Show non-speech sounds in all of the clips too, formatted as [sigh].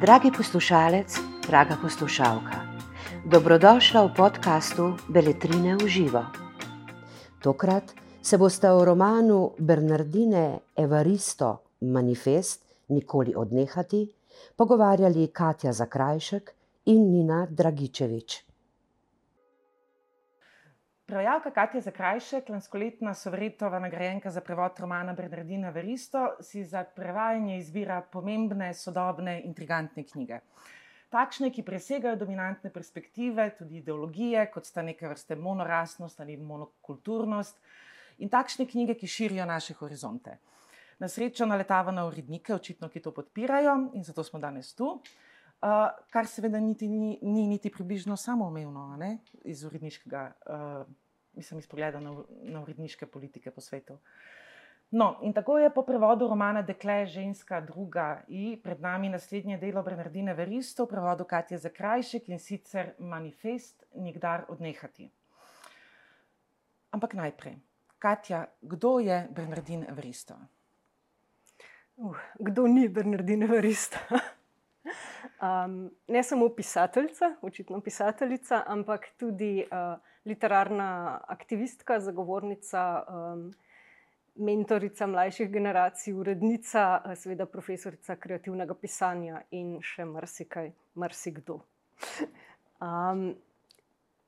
Dragi poslušalec, draga poslušalka, dobrodošla v podkastu Beletrine v živo. Tokrat se boste o romanu Bernardine Evaristo Manifest Nikoli odnehati pogovarjali Katja Zakrajšek in Nina Dragičevič. Prevajalka Katja Zakrajšek, lanskoletna Sovretova nagrajenka za prevod romana Bernardina Veristo, si za prevajanje izbira pomembne, sodobne, intrigantne knjige. Takšne, ki presegajo dominantne perspektive, tudi ideologije, kot sta neke vrste monorasnost ali monokulturnost, in takšne knjige, ki širijo naše horizonte. Na srečo naletava na urednike, očitno, ki to podpirajo, in zato smo danes tu. Uh, kar seveda niti, ni, ni niti približno samoumevno, iz uredniškega, uh, mislim, iz pogleda na, na uredniške politike po svetu. No, in tako je po prevodu romana Dekle, ženska, druga in pred nami naslednje delo Bernardine Veristo v prevodu Katja Zakrajšek in sicer Manifest, nikdar odnehati. Ampak najprej, Katja, kdo je Bernardine Veristo? Uh, kdo ni Bernardine Veristo? [laughs] Um, ne samo pisateljica, očitno pisateljica, ampak tudi uh, literarna aktivistka, zagovornica, um, mentorica mlajših generacij, urednica, uh, seveda profesorica kreativnega pisanja in še marsikaj, marsikdo. [laughs] Um,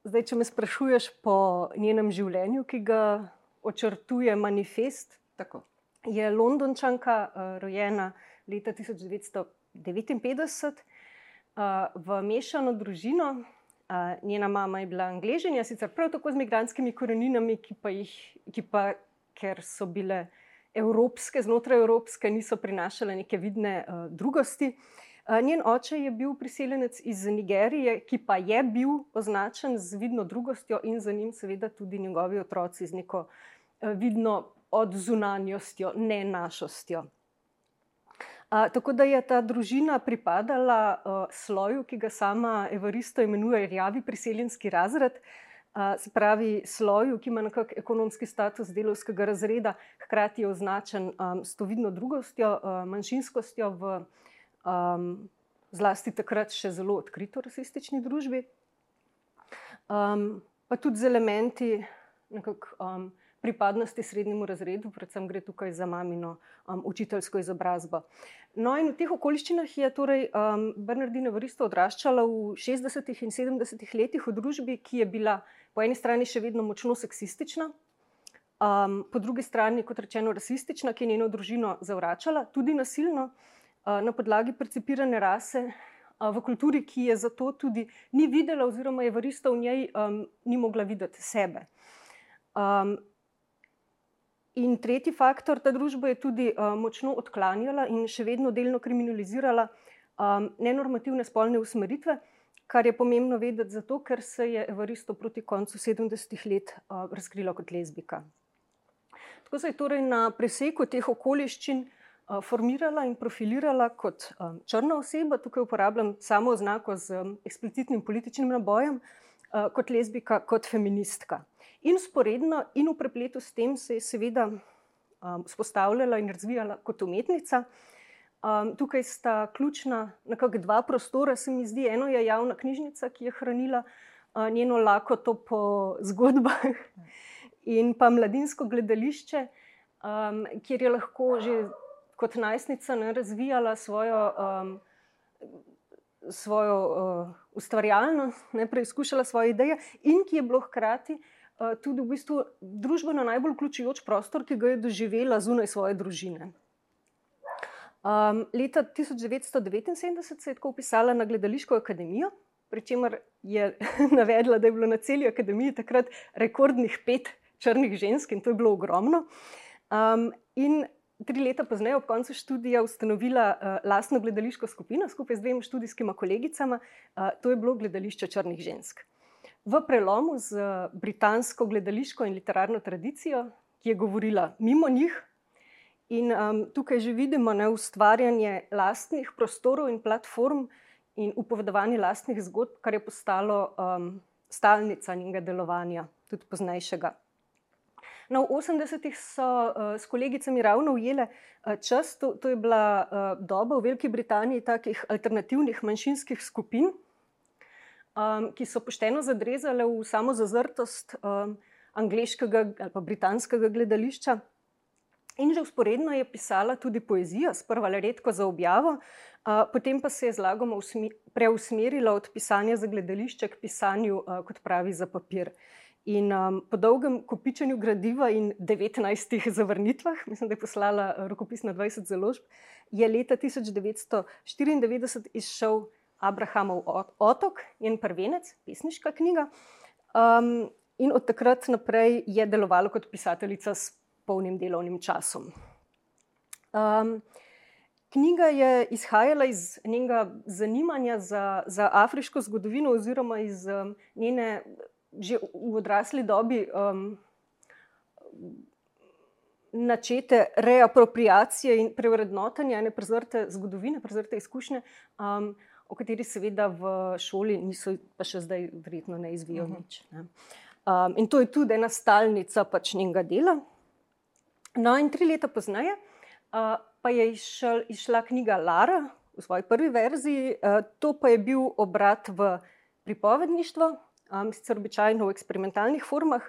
zdaj, če me sprašuješ po njenem življenju, ki ga očrtuje manifest, tako. je Londončanka, uh, rojena leta 1959 v mešano družino. Njena mama je bila angližanja, sicer prav tako z migranskimi koreninami, ki pa, jih, ki pa ker so bile evropske, znotraj evropske, niso prinašale neke vidne uh, drugosti. Uh, njen oče je bil priseljenec iz Nigerije, ki pa je bil označen z vidno drugostjo, in za njim, seveda, tudi njegovi otroci z neko uh, vidno odzunanjostjo, ne našostjo. A, tako da je ta družina pripadala uh, sloju, ki ga sama Evaristo imenuje rjavi priseljenski razred, uh, se pravi sloju, ki ima nekako ekonomski status delovskega razreda, hkrati je označen um, s to vidno drugostjo, uh, manjšinskostjo v um, zlasti takrat še zelo odkrito rasistični družbi, um, pa tudi z elementi nekako. Um, pripadnosti srednjemu razredu, predvsem gre tukaj za mamino um, učiteljsko izobrazbo. No, in v teh okoliščinah je torej um, Bernardina Vristo odraščala v 60-ih in 70-ih letih v družbi, ki je bila po eni strani še vedno močno seksistična, um, po drugi strani, kot rečeno, rasistična, ki je njeno družino zavračala, tudi nasilno, uh, na podlagi percipirane rase. V kulturi, ki je zato tudi ni videla, oziroma je vrsta v njej um, ni mogla videti sebe. Um, In tretji faktor, ta družba je tudi uh, močno odklanjala in še vedno delno kriminalizirala um, nenormativne spolne usmeritve, kar je pomembno vedeti, zato, ker se je Evaristo proti koncu 70-ih let uh, razkrila kot lezbika. Tako se je torej na preseku teh okoliščin uh, formirala in profilirala kot um, črna oseba, tukaj uporabljam samo oznako z um, eksplicitnim političnim nabojem, uh, kot lezbika, kot feministka. In sporedno, in v prepletu s tem, se je seveda spostavljala in razvijala kot umetnica. Um, tukaj sta ključna dva prostora, se mi zdi. Eno je javna knjižnica, ki je hranila uh, njeno lakoto po zgodbah, [laughs] in pa mladinsko gledališče, um, kjer je lahko že kot najstnica ne, razvijala svojo. Um, Svojo uh, ustvarjalnost, ne preizkušala svoje ideje, in ki je bilo hkrati uh, tudi v bistvu družbeno najbolj vključujoč prostor, ki ga je doživela zunaj svoje družine. Um, leta 1979 se je tako upisala na Gledališko akademijo, pri čemer je [laughs] navedla, da je bilo na celi akademiji takrat rekordnih pet črnih žensk in to je bilo ogromno. Um, in tri leta pozneje, ob koncu študija, ustanovila uh, lastno gledališko skupino skupaj z dvema študijskima kolegicama, uh, to je bilo Gledališče črnih žensk v prelomu z britansko gledališko in literarno tradicijo, ki je govorila mimo njih. In um, tukaj že vidimo ne, ustvarjanje lastnih prostorov in platform in upovedovanje lastnih zgodb, kar je postalo um, stalnica njenega delovanja, tudi poznejšega. No, v 80-ih so uh, s kolegicami ravno ujele uh, čas, to, to je bila uh, doba v Veliki Britaniji takih alternativnih manjšinskih skupin, um, ki so pošteno zadrezale v samo zazrtost um, angliškega ali pa britanskega gledališča. In že usporedno je pisala tudi poezijo, sprva le redko za objavo, potem pa se je zlagoma preusmerila od pisanja za gledališče k pisanju, kot pravi, za papir. In um, po dolgem kopičenju gradiva in 19 zavrnitvah, mislim, da je poslala rokopis na 20 založb, je leta 1994 izšel Abrahamov otok, njen prvenec, pesniška knjiga. Um, in od takrat naprej je delovala kot pisateljica s polnim delovnim časom. Um, knjiga je izhajala iz njenega zanimanja za, za afriško zgodovino, oziroma iz um, njene že v odrasli dobi um, načete reapropriacije in prevrednotenja ene prezrte zgodovine, prezrte izkušnje, um, o kateri seveda v šoli niso, pa še zdaj verjetno ne izvijo uh mhm. -huh. nič. Ne. Um, in to je tudi ena stalnica pač njenega dela. No, in tri leta pozneje uh, pa je išel, išla knjiga Lara v svoji prvi verziji, uh, to pa je bil obrat v pripovedništvo, um, sicer običajno v eksperimentalnih formah,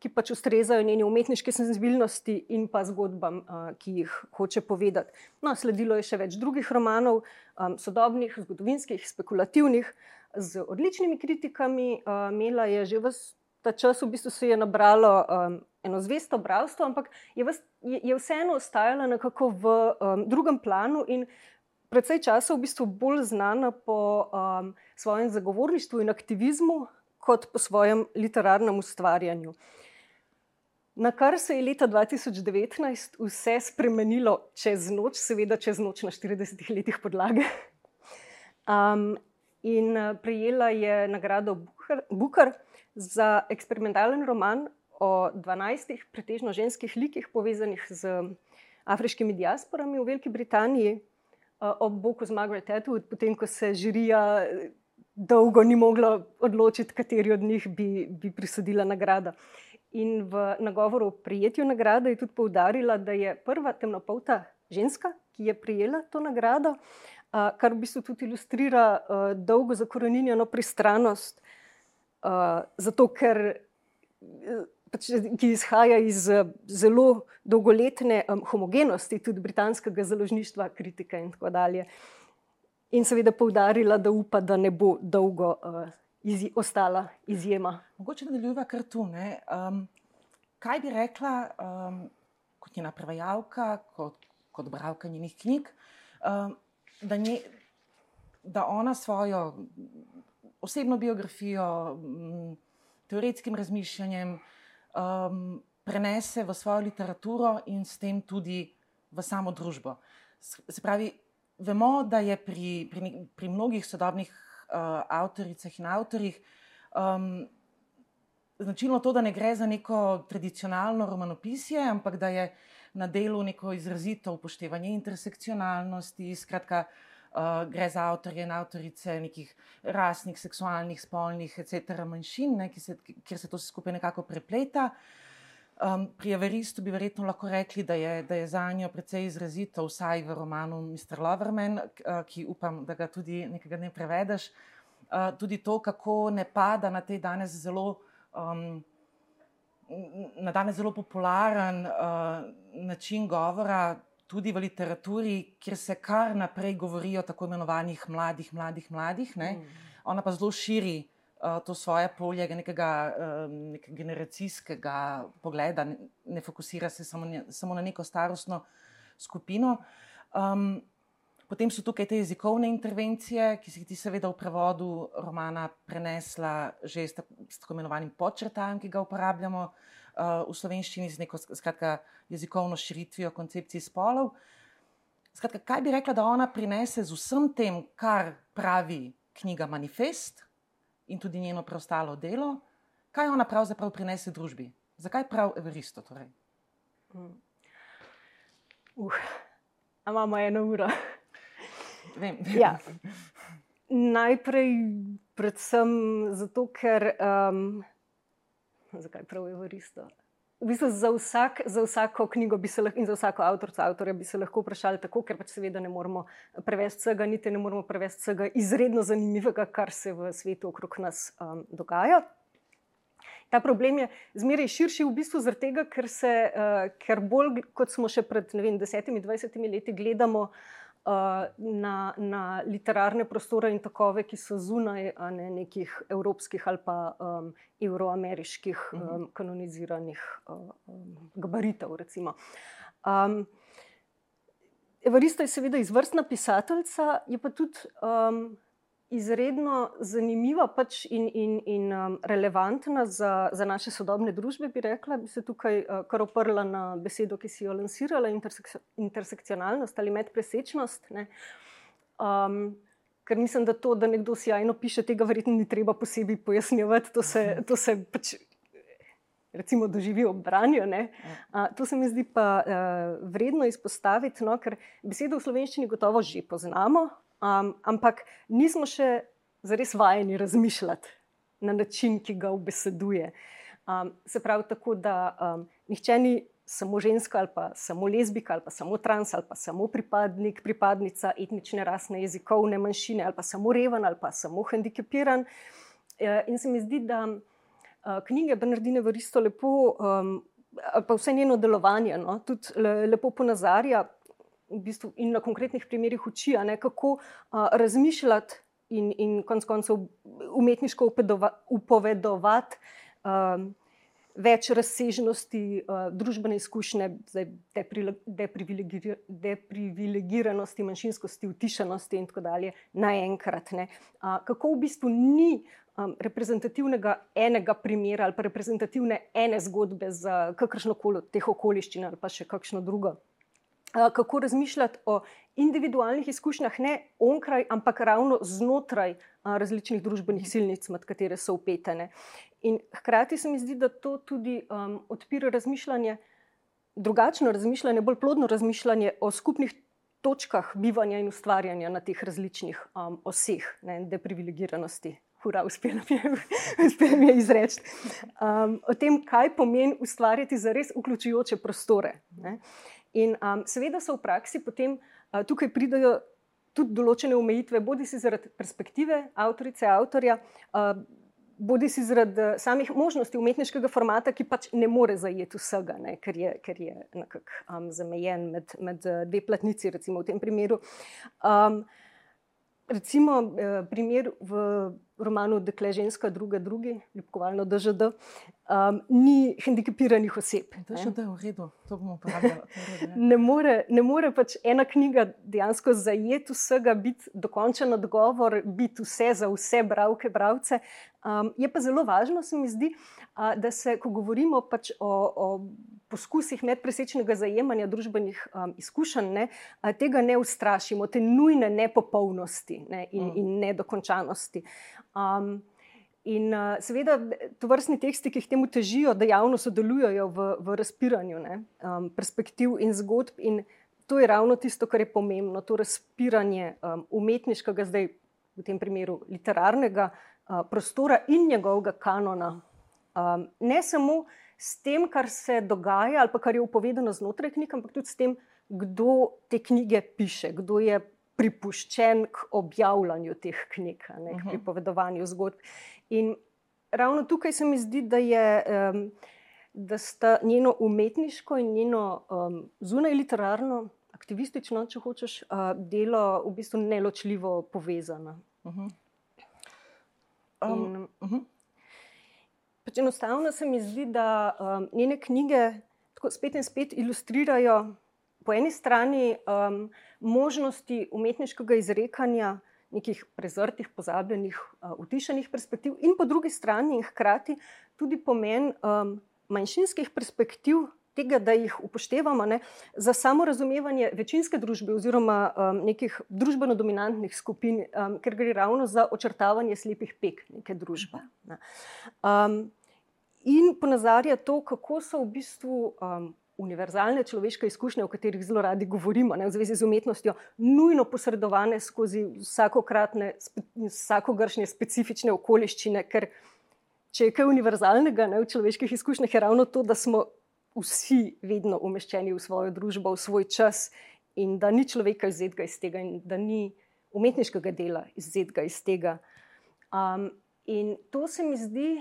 ki pač ustrezajo njeni umetniški senzibilnosti in pa zgodbam, uh, ki jih hoče povedati. No, sledilo je še več drugih romanov, um, sodobnih, zgodovinskih, spekulativnih, z odličnimi kritikami. Uh, Mela je že v ta čas, v bistvu se je nabralo um, eno zvesto bralstvo, ampak je, vas, je, je vseeno ostajala nekako v um, drugem planu in predvsej časa v bistvu bolj znana po um, svojem zagovorništvu in aktivizmu kot po svojem literarnem ustvarjanju. Na kar se je leta 2019 vse spremenilo čez noč, seveda čez noč na 40 letih podlage. [laughs] Um, in uh, prejela je nagrado Bukar za eksperimentalen roman o 12 pretežno ženskih likih, povezanih z afriškimi diasporami v Veliki Britaniji, uh, ob boku z Margaret Atwood, potem ko se žirija dolgo ni mogla odločiti, kateri od njih bi, bi prisodila nagrado. In v nagovoru o prijetju nagrade je tudi poudarila, da je prva temnopolta ženska, ki je prijela to nagrado, kar v bistvu tudi ilustrira dolgo zakorenjeno pristranost, zato ker. Pač, ki izhaja iz zelo dolgoletne um, homogenosti, tudi britanskega založništva, kritike in tako dalje. In seveda poudarila, da upa, da ne bo dolgo uh, izji, ostala izjema. Mogoče nadaljujeva kar tu. Um, kaj bi rekla um, kot njena prevajalka, kot, kot bralka njenih knjig, um, da, nje, da ona svojo osebno biografijo, um, teoretskim razmišljanjem um, prenese v svojo literaturo in s tem tudi v samo družbo. Se pravi, vemo, da je pri, pri, pri mnogih sodobnih uh, avtoricah in avtorjih um, značilno to, da ne gre za neko tradicionalno romanopisje, ampak da je na delu neko izrazito upoštevanje intersekcionalnosti, skratka. Uh, gre za avtorje in avtorice nekih rasnih, seksualnih, spolnih, etc., manjšin, ne, se, kjer se to skupaj nekako prepleta. Uh, Um, pri Everistu bi verjetno lahko rekli, da je, da je za njo precej izrazito, vsaj v romanu Mr. Loverman, ki upam, da ga tudi nekega dne prevedeš. Uh, tudi to, kako ne pada na te danes zelo, um, na danes zelo popularen uh, način govora, tudi v literaturi, kjer se kar naprej govori o tako imenovanih mladih, mladih, mladih. Mm. Ona pa zelo širi uh, to svoje polje nekega, uh, nekega generacijskega pogleda, ne, ne fokusira se samo, ne, samo na neko starostno skupino. Um, potem so tukaj te jezikovne intervencije, ki si ti, seveda, v prevodu romana prenesla že s, s tako imenovanim podčrtajem, ki ga uporabljamo uh, v slovenščini z neko skratka, jezikovno širitvijo koncepcij spolov. Skratka, kaj bi rekla, da ona prinese z vsem tem, kar pravi knjiga Manifest, in tudi njeno preostalo delo, kaj ona pravzaprav prinese družbi? Zakaj prav Everisto? Torej? Mm. Uh, imamo eno uro. Vem. Ja. [laughs] Najprej, predvsem zato, ker. Um, zakaj prav Everisto? v bistvu za, vsak, za vsako knjigo lahko, in za vsako avtorico, avtorja bi se lahko vprašali tako, ker pač seveda ne moremo prevesti vsega, niti ne moremo prevesti vsega izredno zanimivega, kar se v svetu okrog nas um, dogaja. Ta problem je zmeraj širši, v bistvu zaradi tega, ker, se, uh, ker bolj kot smo še pred 10-20 leti gledamo uh, na, na literarne prostore in takove, ki so zunaj ne, nekih evropskih ali pa um, evroameriških um, kanoniziranih uh, um, gabaritov. Um, Evaristo je seveda izvrstna pisateljica, je pa tudi. Um, izredno zanimiva pač in, in, in um, relevantna za, za naše sodobne družbe, bi rekla, bi se tukaj uh, kar oprla na besedo, ki si jo lansirala, intersek intersekcionalnost ali medpresečnost. Um, ker mislim, da to, da nekdo sjajno piše, tega verjetno ni treba posebej pojasnjevati. To se, to se pač. Recimo, doživi ob branju. Uh, to se mi zdi pa uh, vredno izpostaviti, no, ker besedo v slovenščini gotovo že poznamo, Um, ampak nismo še zares vajeni razmišljati na način, ki ga obeseduje. Um, se pravi, tako da um, nihče ni samo ženska, ali pa samo lezbika, ali pa samo trans, ali pa samo pripadnik, pripadnica etnične, rasne, jezikovne manjšine, ali pa samo reven, ali pa samo hendikepiran. E, in se mi zdi, da uh, knjige Bernardine Varisto lepo, um, pa vse njeno delovanje, no, tudi le, lepo ponazarja v bistvu in na konkretnih primerih uči, ne, kako a, razmišljati in, in konec koncev umetniško upovedovati a, več razsežnosti a, družbene izkušnje, deprivilegir, deprivilegiranosti, manjšinskosti, utišanosti in tako dalje naenkrat. A, kako v bistvu ni. Reprezentativnega enega primera ali pa reprezentativne ene zgodbe za kakršno koli teh okoliščin ali pa še kakšno drugo kako razmišljati o individualnih izkušnjah, ne onkraj, ampak ravno znotraj različnih družbenih silnic, med katere so upetene. In hkrati se mi zdi, da to tudi um, odpira razmišljanje, drugačno razmišljanje, bolj plodno razmišljanje o skupnih točkah bivanja in ustvarjanja na teh različnih um, oseh, ne, deprivilegiranosti. Hura, uspelo mi je, [laughs] uspelo mi je izreči. Um, o tem, kaj pomeni ustvarjati za res vključujoče prostore. Ne. In um, seveda so v praksi potem uh, tukaj pridajo tudi določene omejitve, bodi si zaradi perspektive avtorice, avtorja, uh, bodi si zaradi uh, samih možnosti umetniškega formata, ki pač ne more zajeti vsega, ne, ker je, ker je nekako um, zamejen med, med uh, dve platnici, recimo v tem primeru. Um, recimo uh, primer v romanu Dekle ženska, druga, drugi, ljubkovalno DŽD, um, ni hendikepiranih oseb. To je že v redu, to bomo uporabljali. ne, more, ne more pač ena knjiga dejansko zajeti vsega, biti dokončen odgovor, biti vse za vse bravke, bravce. Um, je pa zelo važno, se mi zdi, uh, da se, ko govorimo pač o, o poskusih medpresečnega zajemanja družbenih um, izkušenj, ne, tega ne ustrašimo, te nujne nepopolnosti ne, in, mm. in nedokončanosti. Um, in uh, seveda, to vrstni teksti, ki jih temu težijo, da javno sodelujejo v, v razpiranju ne, um, perspektiv in zgodb. In to je ravno tisto, kar je pomembno, to razpiranje um, umetniškega, zdaj v tem primeru literarnega uh, prostora in njegovega kanona. Um, ne samo s tem, kar se dogaja ali kar je upovedano znotraj knjig, ampak tudi s tem, kdo te knjige piše, kdo je pripuščen k objavljanju teh knjig, ne, k mhm. pripovedovanju zgodb. In ravno tukaj se mi zdi, da je. Um, Da sta njeno umetniško in njeno um, zunaj literarno, aktivistično, če hočeš, uh, delo v bistvu neločljivo povezana. Uh -huh. um, in, uh -huh. pač enostavno se mi zdi, da um, njene knjige tako spet in spet ilustrirajo po eni strani um, možnosti umetniškega izrekanja nekih prezrtih, pozabljenih, uh, utišenih perspektiv, in po drugi strani in hkrati tudi pomen um, manjšinskih perspektiv. Tega, da jih upoštevamo ne, za samo razumevanje večinske družbe oziroma um, nekih družbeno dominantnih skupin, um, ker gre ravno za očrtavanje slepih pek neke družbe. Ne. Um, in ponazarja to, kako so v bistvu um, univerzalne človeške izkušnje, o katerih zelo radi govorimo, ne, v zvezi z umetnostjo, nujno posredovane skozi vsakokratne, vsakogršne specifične okoliščine. Ker če je kaj univerzalnega ne, v človeških izkušnjah, je ravno to, da smo vsi vedno umeščeni v svojo družbo, v svoj čas in da ni človeka izzetega iz tega in da ni umetniškega dela izzetega iz tega. Um, in to se mi zdi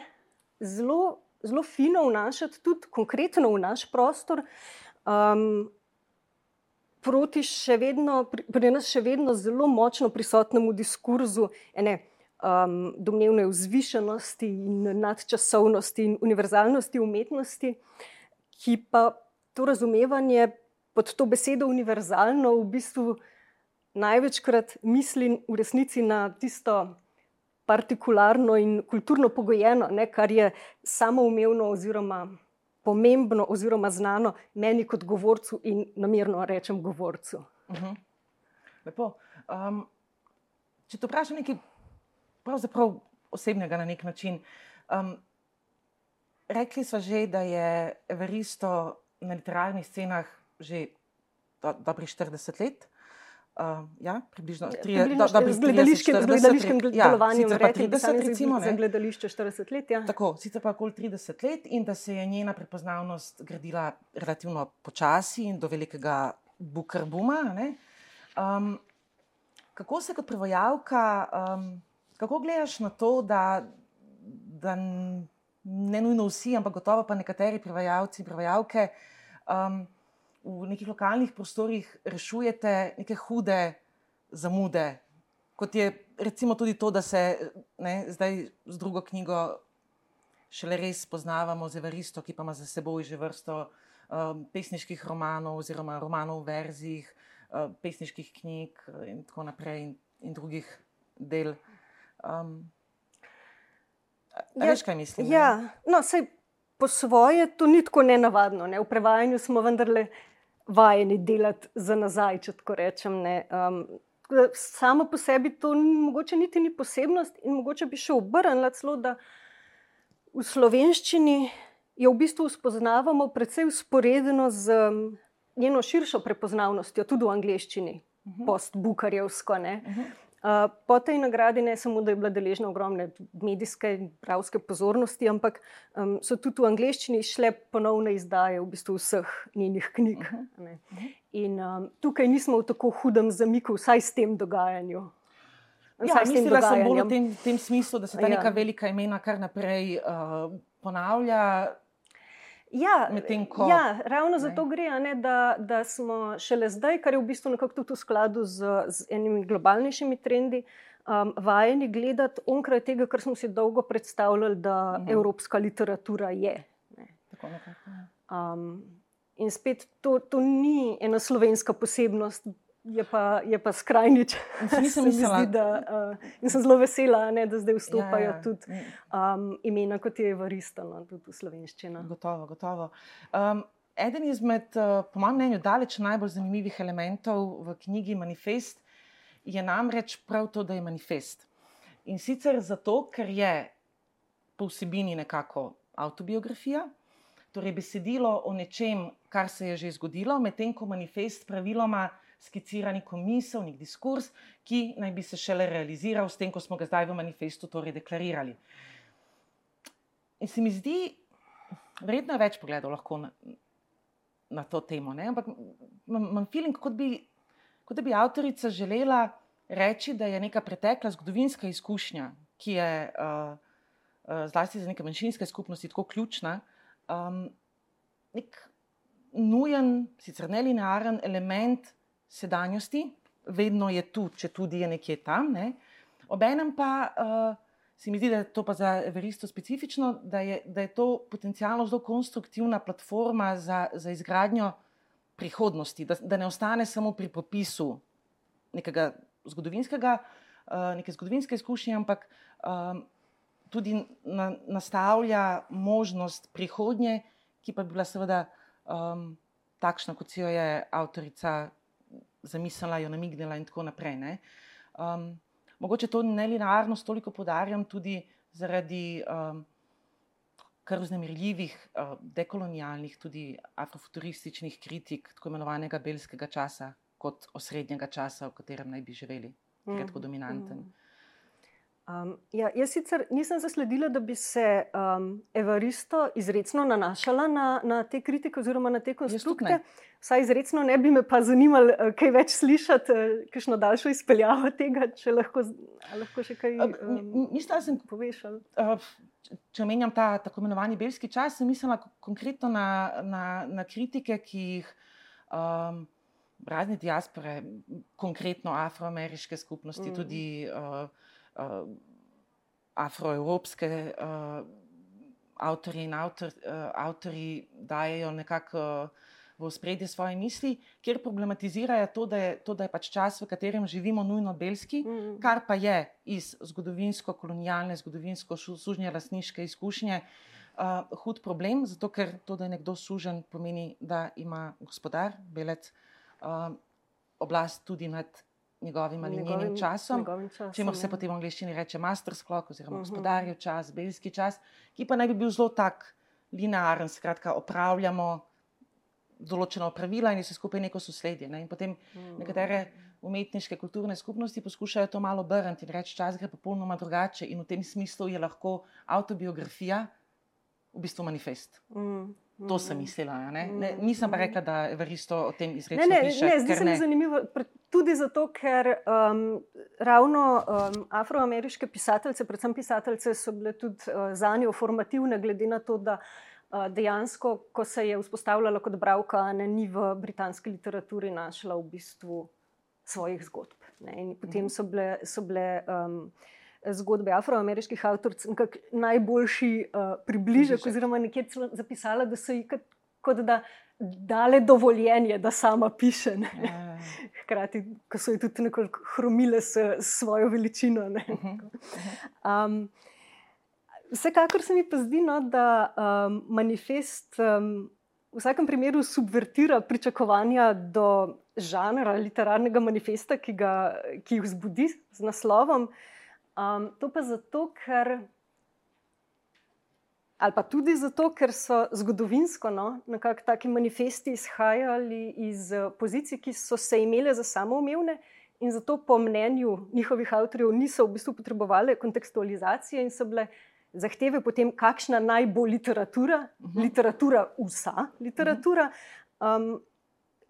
zelo, zelo fino vnašati tudi konkretno v naš prostor. Um, Proti še vedno, pri, pri nas še vedno zelo močno prisotnemu diskurzu ene um, domnevne vzvišenosti in nadčasovnosti in univerzalnosti umetnosti, ki pa to razumevanje pod to besedo univerzalno v bistvu največkrat mislim v resnici na tisto partikularno in kulturno pogojeno, ne, kar je samoumevno oziroma pomembno oziroma znano meni kot govorcu in namerno rečem govorcu. Uh mhm. -huh. Lepo. Um, če te vprašam nekaj pravzaprav osebnega na nek način. Um, rekli smo že, da je Evaristo na literarnih scenah že do, dobrih 40 let. Uh, ja, približno 30 let. Z gledališkim delovanjem, ja, pa 30 recimo, za gledališče 40 let. Ja. Tako, sicer pa okoli 30 let in da se je njena prepoznavnost gradila relativno počasi in do velikega bukarbuma. Um, kako se kot prevajalka um, Kako gledaš na to, da, da ne nujno vsi, ampak gotovo pa nekateri prevajalci in prevajalke um, v nekih lokalnih prostorih rešujete neke hude zamude, kot je recimo tudi to, da se ne, zdaj z drugo knjigo šele res poznavamo z Evaristo, ki pa ima za seboj že vrsto um, pesniških romanov oziroma romanov v verzijih, um, pesniških knjig in tako naprej in, in drugih del. Um, ja, veš, kaj mislim? Ja, no, sej, po svoje to ni tako nenavadno. Ne? V prevajanju smo vendarle vajeni delati za nazaj, če tako rečem. Um, samo po sebi to ni, mogoče niti ni posebnost, in mogoče bi še obrnila celo, da v slovenščini jo v bistvu spoznavamo precej usporedno z njeno širšo prepoznavnostjo, tudi v angleščini, uh mhm. -huh. post-bukarjevsko. Uh mhm. -huh. Uh, po tej nagradi ne samo, da je bila deležna ogromne medijske in pravske pozornosti, ampak um, so tudi v angleščini šle ponovne izdaje v bistvu vseh njenih knjig. Uh -huh. In um, tukaj nismo v tako hudem zamiku, vsaj s tem dogajanjem. Ja, mislim, da sem bolj v tem, tem smislu, da se ta ja. neka velika imena kar naprej uh, ponavlja. Ja, ko, ja, ravno ne. zato gre, ne, da, da smo šele zdaj, kar je v bistvu nekako tudi v skladu z, z enimi globalnejšimi trendi, um, vajeni gledati onkraj tega, kar smo si dolgo predstavljali, da mhm. evropska literatura je. Tako nekako, ja. um, in spet to, to ni ena slovenska posebnost, je pa, je pa skrajnič. Nisem [laughs] mislila, da uh, sem zelo vesela, ne, da zdaj vstopajo ja, ja. tudi um, imena, kot je Varisto, no, tudi v slovenščino. Gotovo, gotovo. Um, eden izmed, uh, po mojem mnenju, daleč najbolj zanimivih elementov v knjigi Manifest je namreč prav to, da je manifest. In sicer zato, ker je po vsebini nekako autobiografija. Torej, besedilo o nečem, kar se je že zgodilo, medtem ko manifest praviloma skicira neko misel, nek diskurs, ki naj bi se šele realiziral, s tem, ko smo ga zdaj v manifestu torej deklarirali. In se mi zdi, vredno je več pogledov lahko na, na to temo. Ne? Ampak imam feeling, kot, bi, kot da bi avtorica želela reči, da je neka pretekla zgodovinska izkušnja, ki je uh, uh, zlasti za neke manjšinske skupnosti tako ključna. Um, nek nujen, sicer ne linearen element sedanjosti, vedno je tu, če tudi je nekje tam. Ne. Obenem pa uh, se mi zdi, da je to pa za Everisto specifično, da je, da je to potencialno zelo konstruktivna platforma za, za izgradnjo prihodnosti, da, da ne ostane samo pri popisu nekega zgodovinskega, uh, neke zgodovinske izkušnje, ampak um, tudi na, nastavlja možnost prihodnje, ki pa bi bila seveda um, takšna, kot si jo je avtorica zamislila, jo namignila in tako naprej. Um, mogoče to nelinearnost toliko podarjam tudi zaradi um, kar vznemirljivih, uh, dekolonialnih, tudi afrofuturističnih kritik tako imenovanega belskega časa kot osrednjega časa, v katerem naj bi živeli, ki je tako dominanten. Um, ja, jaz sicer nisem zasledila, da bi se um, Evaristo izredno nanašala na, na te kritike oziroma na te konstrukte. Vsaj izredno ne bi me pa zanimalo, uh, kaj več slišati, uh, kakšno daljšo izpeljavo tega, če lahko, lahko še kaj um, mislim, da sem povešal. Uh, če omenjam ta tako imenovani belski čas, sem mislila konkretno na, na, na kritike, ki jih. Um, Razne diaspore, konkretno afroameriške skupnosti, mm. tudi uh, uh, afroevropske uh, avtorje in avtor, uh, avtori dajo nekako v spredje svoje misli, kjer problematizirajo to, da je, to, da je pač čas, v katerem živimo, nujno belski, mm -hmm. kar pa je iz zgodovinsko-kolonialne, zgodovinsko-sužnje lastniške izkušnje. Uh, hud problem, zato ker to, da je nekdo sužen, pomeni, da ima gospodar, belec, uh, oblast tudi nad njegovim ali njegovim, njenim časom, časom če se ja. potem v angleščini reče master clock oziroma uh mhm. -huh. gospodarjev čas, belski čas, ki pa naj bi bil zelo tak linearen, skratka, opravljamo določena pravila in se skupaj neko sosledje. Ne? In potem mhm. nekatere umetniške kulturne skupnosti poskušajo to malo obrniti in reči, čas gre popolnoma drugače in v tem smislu je lahko autobiografija v bistvu manifest. Mhm. -huh. To sem mislila. Ne? Ne, nisem pa rekla, da je Varisto o tem izrecno ne, ne, piše. Ne, zdi se mi zanimivo, tudi zato, ker um, ravno um, afroameriške pisateljice, predvsem pisateljice, so bile tudi uh, za njo formativne, glede na to, da uh, dejansko, ko se je vzpostavljala kot bravka, ne, ni v britanski literaturi našla v bistvu svojih zgodb. Ne? In potem mhm. so bile. So bile um, zgodbe afroameriških avtorjev, najboljši uh, približek, oziroma nekje zapisala, da so jih kot, kot da dale dovoljenje, da sama piše. Ne. Ja, ja, ja. Hkrati, ko so jih tudi nekoliko hromile s svojo veličino. Ne. Mhm, um, vsekakor se mi pa zdi, no, da um, manifest. Um, V vsakem primeru subvertira pričakovanja do žanra literarnega manifesta, ki, ga, ki jih vzbudi z naslovom. Um, to pa zato, ker. Ali pa tudi zato, ker so zgodovinsko no, nekako taki manifesti izhajali iz eh, pozicij, ki so se imele za samoumevne, in zato, po mnenju njihovih avtorjev, niso v bistvu potrebovali kontekstualizacije in so bile zahteve potem, kakšna naj bo literatura, uh mhm. -huh. literatura, vsa literatura, um,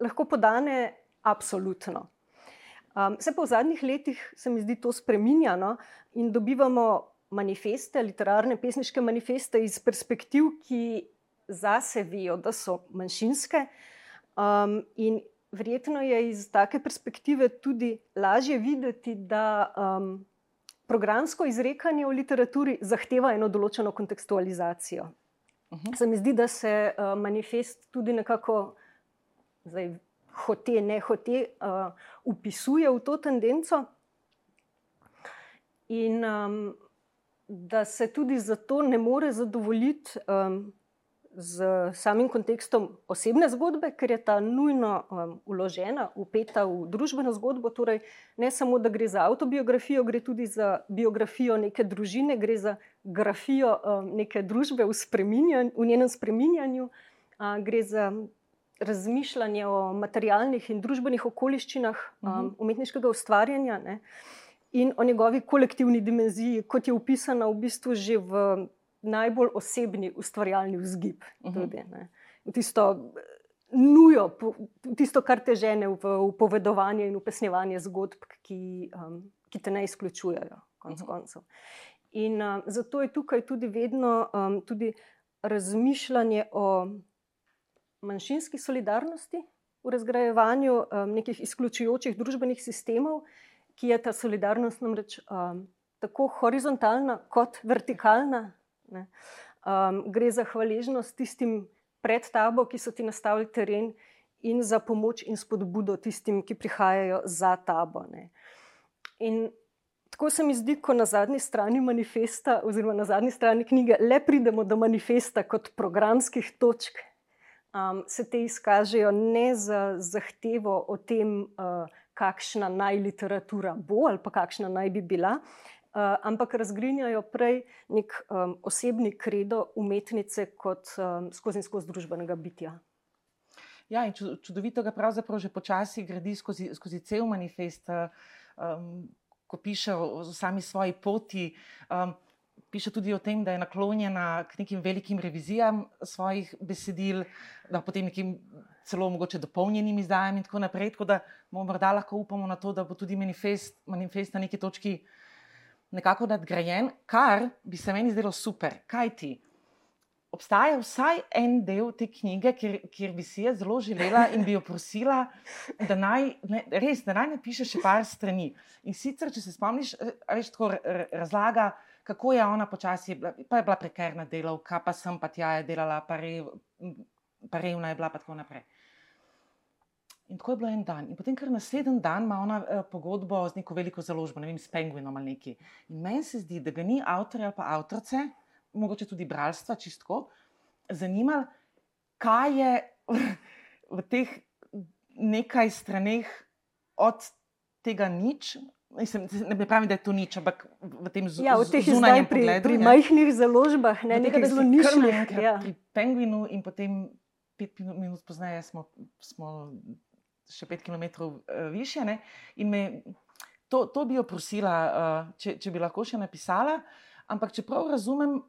lahko podane absolutno. Um, se pa v zadnjih letih, se mi zdi, to spremenjano in dobivamo manifeste, literarne, pesniške manifeste iz perspektiv, ki zase vijo, da so manjšinske. Um, in verjetno je iz take perspektive tudi lažje videti, da um, programsko izrekanje v literaturi zahteva eno določeno kontekstualizacijo. Uh mhm. -huh. Se mi zdi, da se uh, manifest tudi nekako. Zdaj, hote, ne hote, uh, upisuje v to tendenco. In um, da se tudi zato ne more zadovoljiti um, z samim kontekstom osebne zgodbe, ker je ta nujno um, uložena, upeta v družbeno zgodbo. Torej, ne samo, da gre za autobiografijo, gre tudi za biografijo neke družine, gre za grafijo um, neke družbe v, v njenem spreminjanju, uh, gre za razmišljanje o materialnih in družbenih okoliščinah um, mhm. umetniškega ustvarjanja ne, in o njegovi kolektivni dimenziji, kot je upisana v bistvu že v najbolj osebni ustvarjalni vzgib. Mhm. Tudi, v tisto nujo, v tisto, kar te žene v upovedovanje in upesnjevanje zgodb, ki, um, ki te ne izključujejo, konec mhm. koncev. In um, zato je tukaj tudi vedno um, tudi razmišljanje o manjšinski solidarnosti, v razgrajevanju um, nekih izključujočih družbenih sistemov, ki je ta solidarnost namreč um, tako horizontalna kot vertikalna. Um, gre za hvaležnost tistim pred tabo, ki so ti nastavili teren, in za pomoč in spodbudo tistim, ki prihajajo za tabo. Ne. In tako se mi zdi, ko na zadnji strani manifesta, oziroma na zadnji strani knjige, le pridemo do manifesta kot programskih točk, um, se te izkažejo ne za zahtevo o tem, uh, kakšna naj literatura bo ali pa kakšna naj bi bila, uh, ampak razgrinjajo prej nek um, osebni kredo umetnice kot um, skozi skozi družbenega bitja. Ja, in čudovito ga pravzaprav že počasi gradi skozi, skozi cel manifest. Um, ko piše o, o sami svoji poti. Um, piše tudi o tem, da je naklonjena k nekim velikim revizijam svojih besedil, da potem nekim celo mogoče dopolnjenim izdajam in tako naprej. Tako da bomo morda lahko upamo na to, da bo tudi manifest, manifest na neki točki nekako nadgrajen, kar bi se meni zdelo super. Kaj ti? Obstaja vsaj en del te knjige, kjer, kjer bi si jaz zelo želela in bi jo prosila, da naj, ne, res, da naj napiše še par strani. In sicer, če se spomniš, veš, tako razlaga, kako je ona počasi, pa je bila prekerna delavka, pa sem pa tja je delala, pa, rev, revna je bila, pa tako naprej. In tako je bilo en dan. In potem, ker naslednji dan ima ona uh, pogodbo z neko veliko založbo, ne vem, s Penguinom ali neki. In meni se zdi, da ga ni avtorja ali pa avtorice, mogoče tudi bralstva, čistko, zanimalo, kaj je v teh nekaj straneh od tega nič. Mislim, ne pravim, da je to nič, ampak v tem ja, zunanjem pri, pogledu. Pri ja. majhnih založbah, ne nekaj zelo nišnih. Ja. Pri Penguinu in potem pet minut pozneje smo. smo še pet km više. Ne? In me, to, to bi jo prosila, uh, če, če bi lahko še napisala. Ampak, če prav razumem,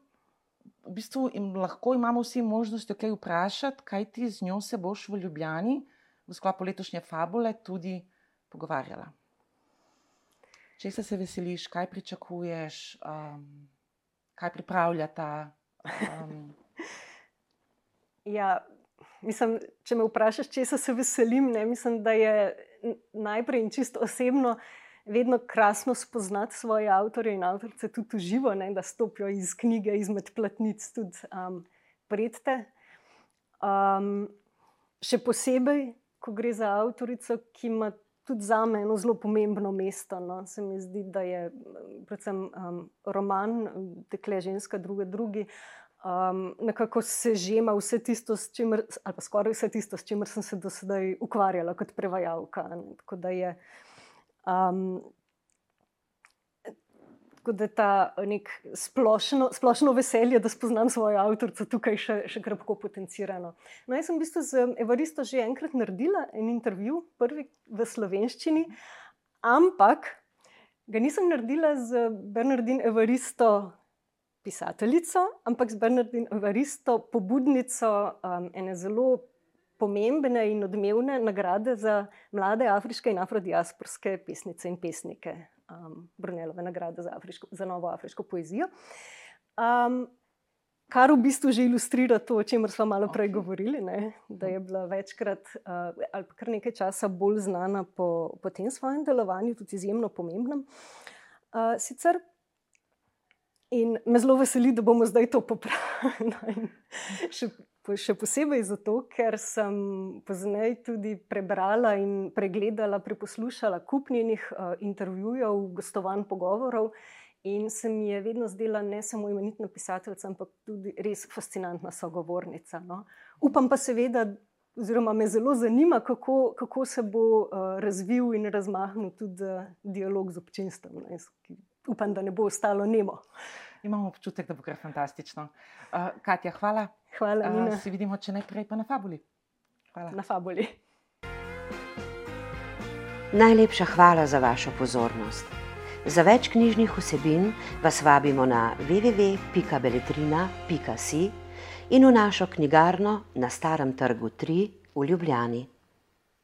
v bistvu im, lahko imamo vsi možnosti, kaj vprašati, kaj ti z njo se boš v Ljubljani, v sklopu letošnje fabule, tudi pogovarjala. Če se, se veseliš, kaj pričakuješ, um, kaj pripravljata. Um. Ja, Mislim, če me vprašaš, če se veselim, ne, mislim, da je najprej in čisto osebno vedno krasno spoznati svoje avtorje in avtorice tudi živo, ne, da stopijo iz knjige, izmed platnic tudi um, pred te. Um, še posebej, ko gre za avtorico, ki ima tudi za me eno zelo pomembno mesto. No. Se mi zdi, da je predvsem um, roman, dekle ženska, druga, drugi um, nekako sežema vse tisto, čimer, ali pa skoraj vse tisto, s čimer sem se do sedaj ukvarjala kot prevajalka. Tako da je. Um, Tako da je ta nek splošno, splošno veselje, da spoznam svojo avtorico, tukaj še, še krpko potencirano. No, jaz sem v bistvu z Evaristo že enkrat naredila en intervju, prvi v slovenščini, ampak ga nisem naredila z Bernardin Evaristo pisateljico, ampak z Bernardino Varisto, pobudnico um, ene zelo pomembne in odmevne nagrade za mlade afriške in afrodiasporske pesnice in pesnike, um, Brunelove nagrade za, afriško, za novo afriško poezijo. Um, Kar v bistvu že ilustrira to, o čemer smo malo prej govorili, ne? da je bila večkrat uh, ali kar nekaj časa bolj znana po, po tem svojem delovanju, tudi izjemno pomembnem. Uh, sicer In me zelo veseli, da bomo zdaj to popravili. [laughs] še, še posebej zato, ker sem pozneje tudi prebrala in pregledala, preposlušala kup njenih uh, intervjujev, gostovanj, pogovorov. In se mi je vedno zdela ne samo imenitna pisateljica, ampak tudi res fascinantna sogovornica. No. Upam pa seveda, oziroma me zelo zanima, kako, kako se bo uh, razvil in razmahnil tudi uh, dialog z občinstvom. Ne, upam, da ne bo ostalo nemo. Imamo občutek, da bo kar fantastično. Uh, Katja, hvala. Hvala. Uh, si vidimo, če ne prej, pa na Fabuli. Hvala. Na Fabuli. Najlepša hvala za vašo pozornost. Za več knjižnih vsebin vas vabimo na www.beletrina.si in v našo knjigarno na Starem trgu 3 v Ljubljani.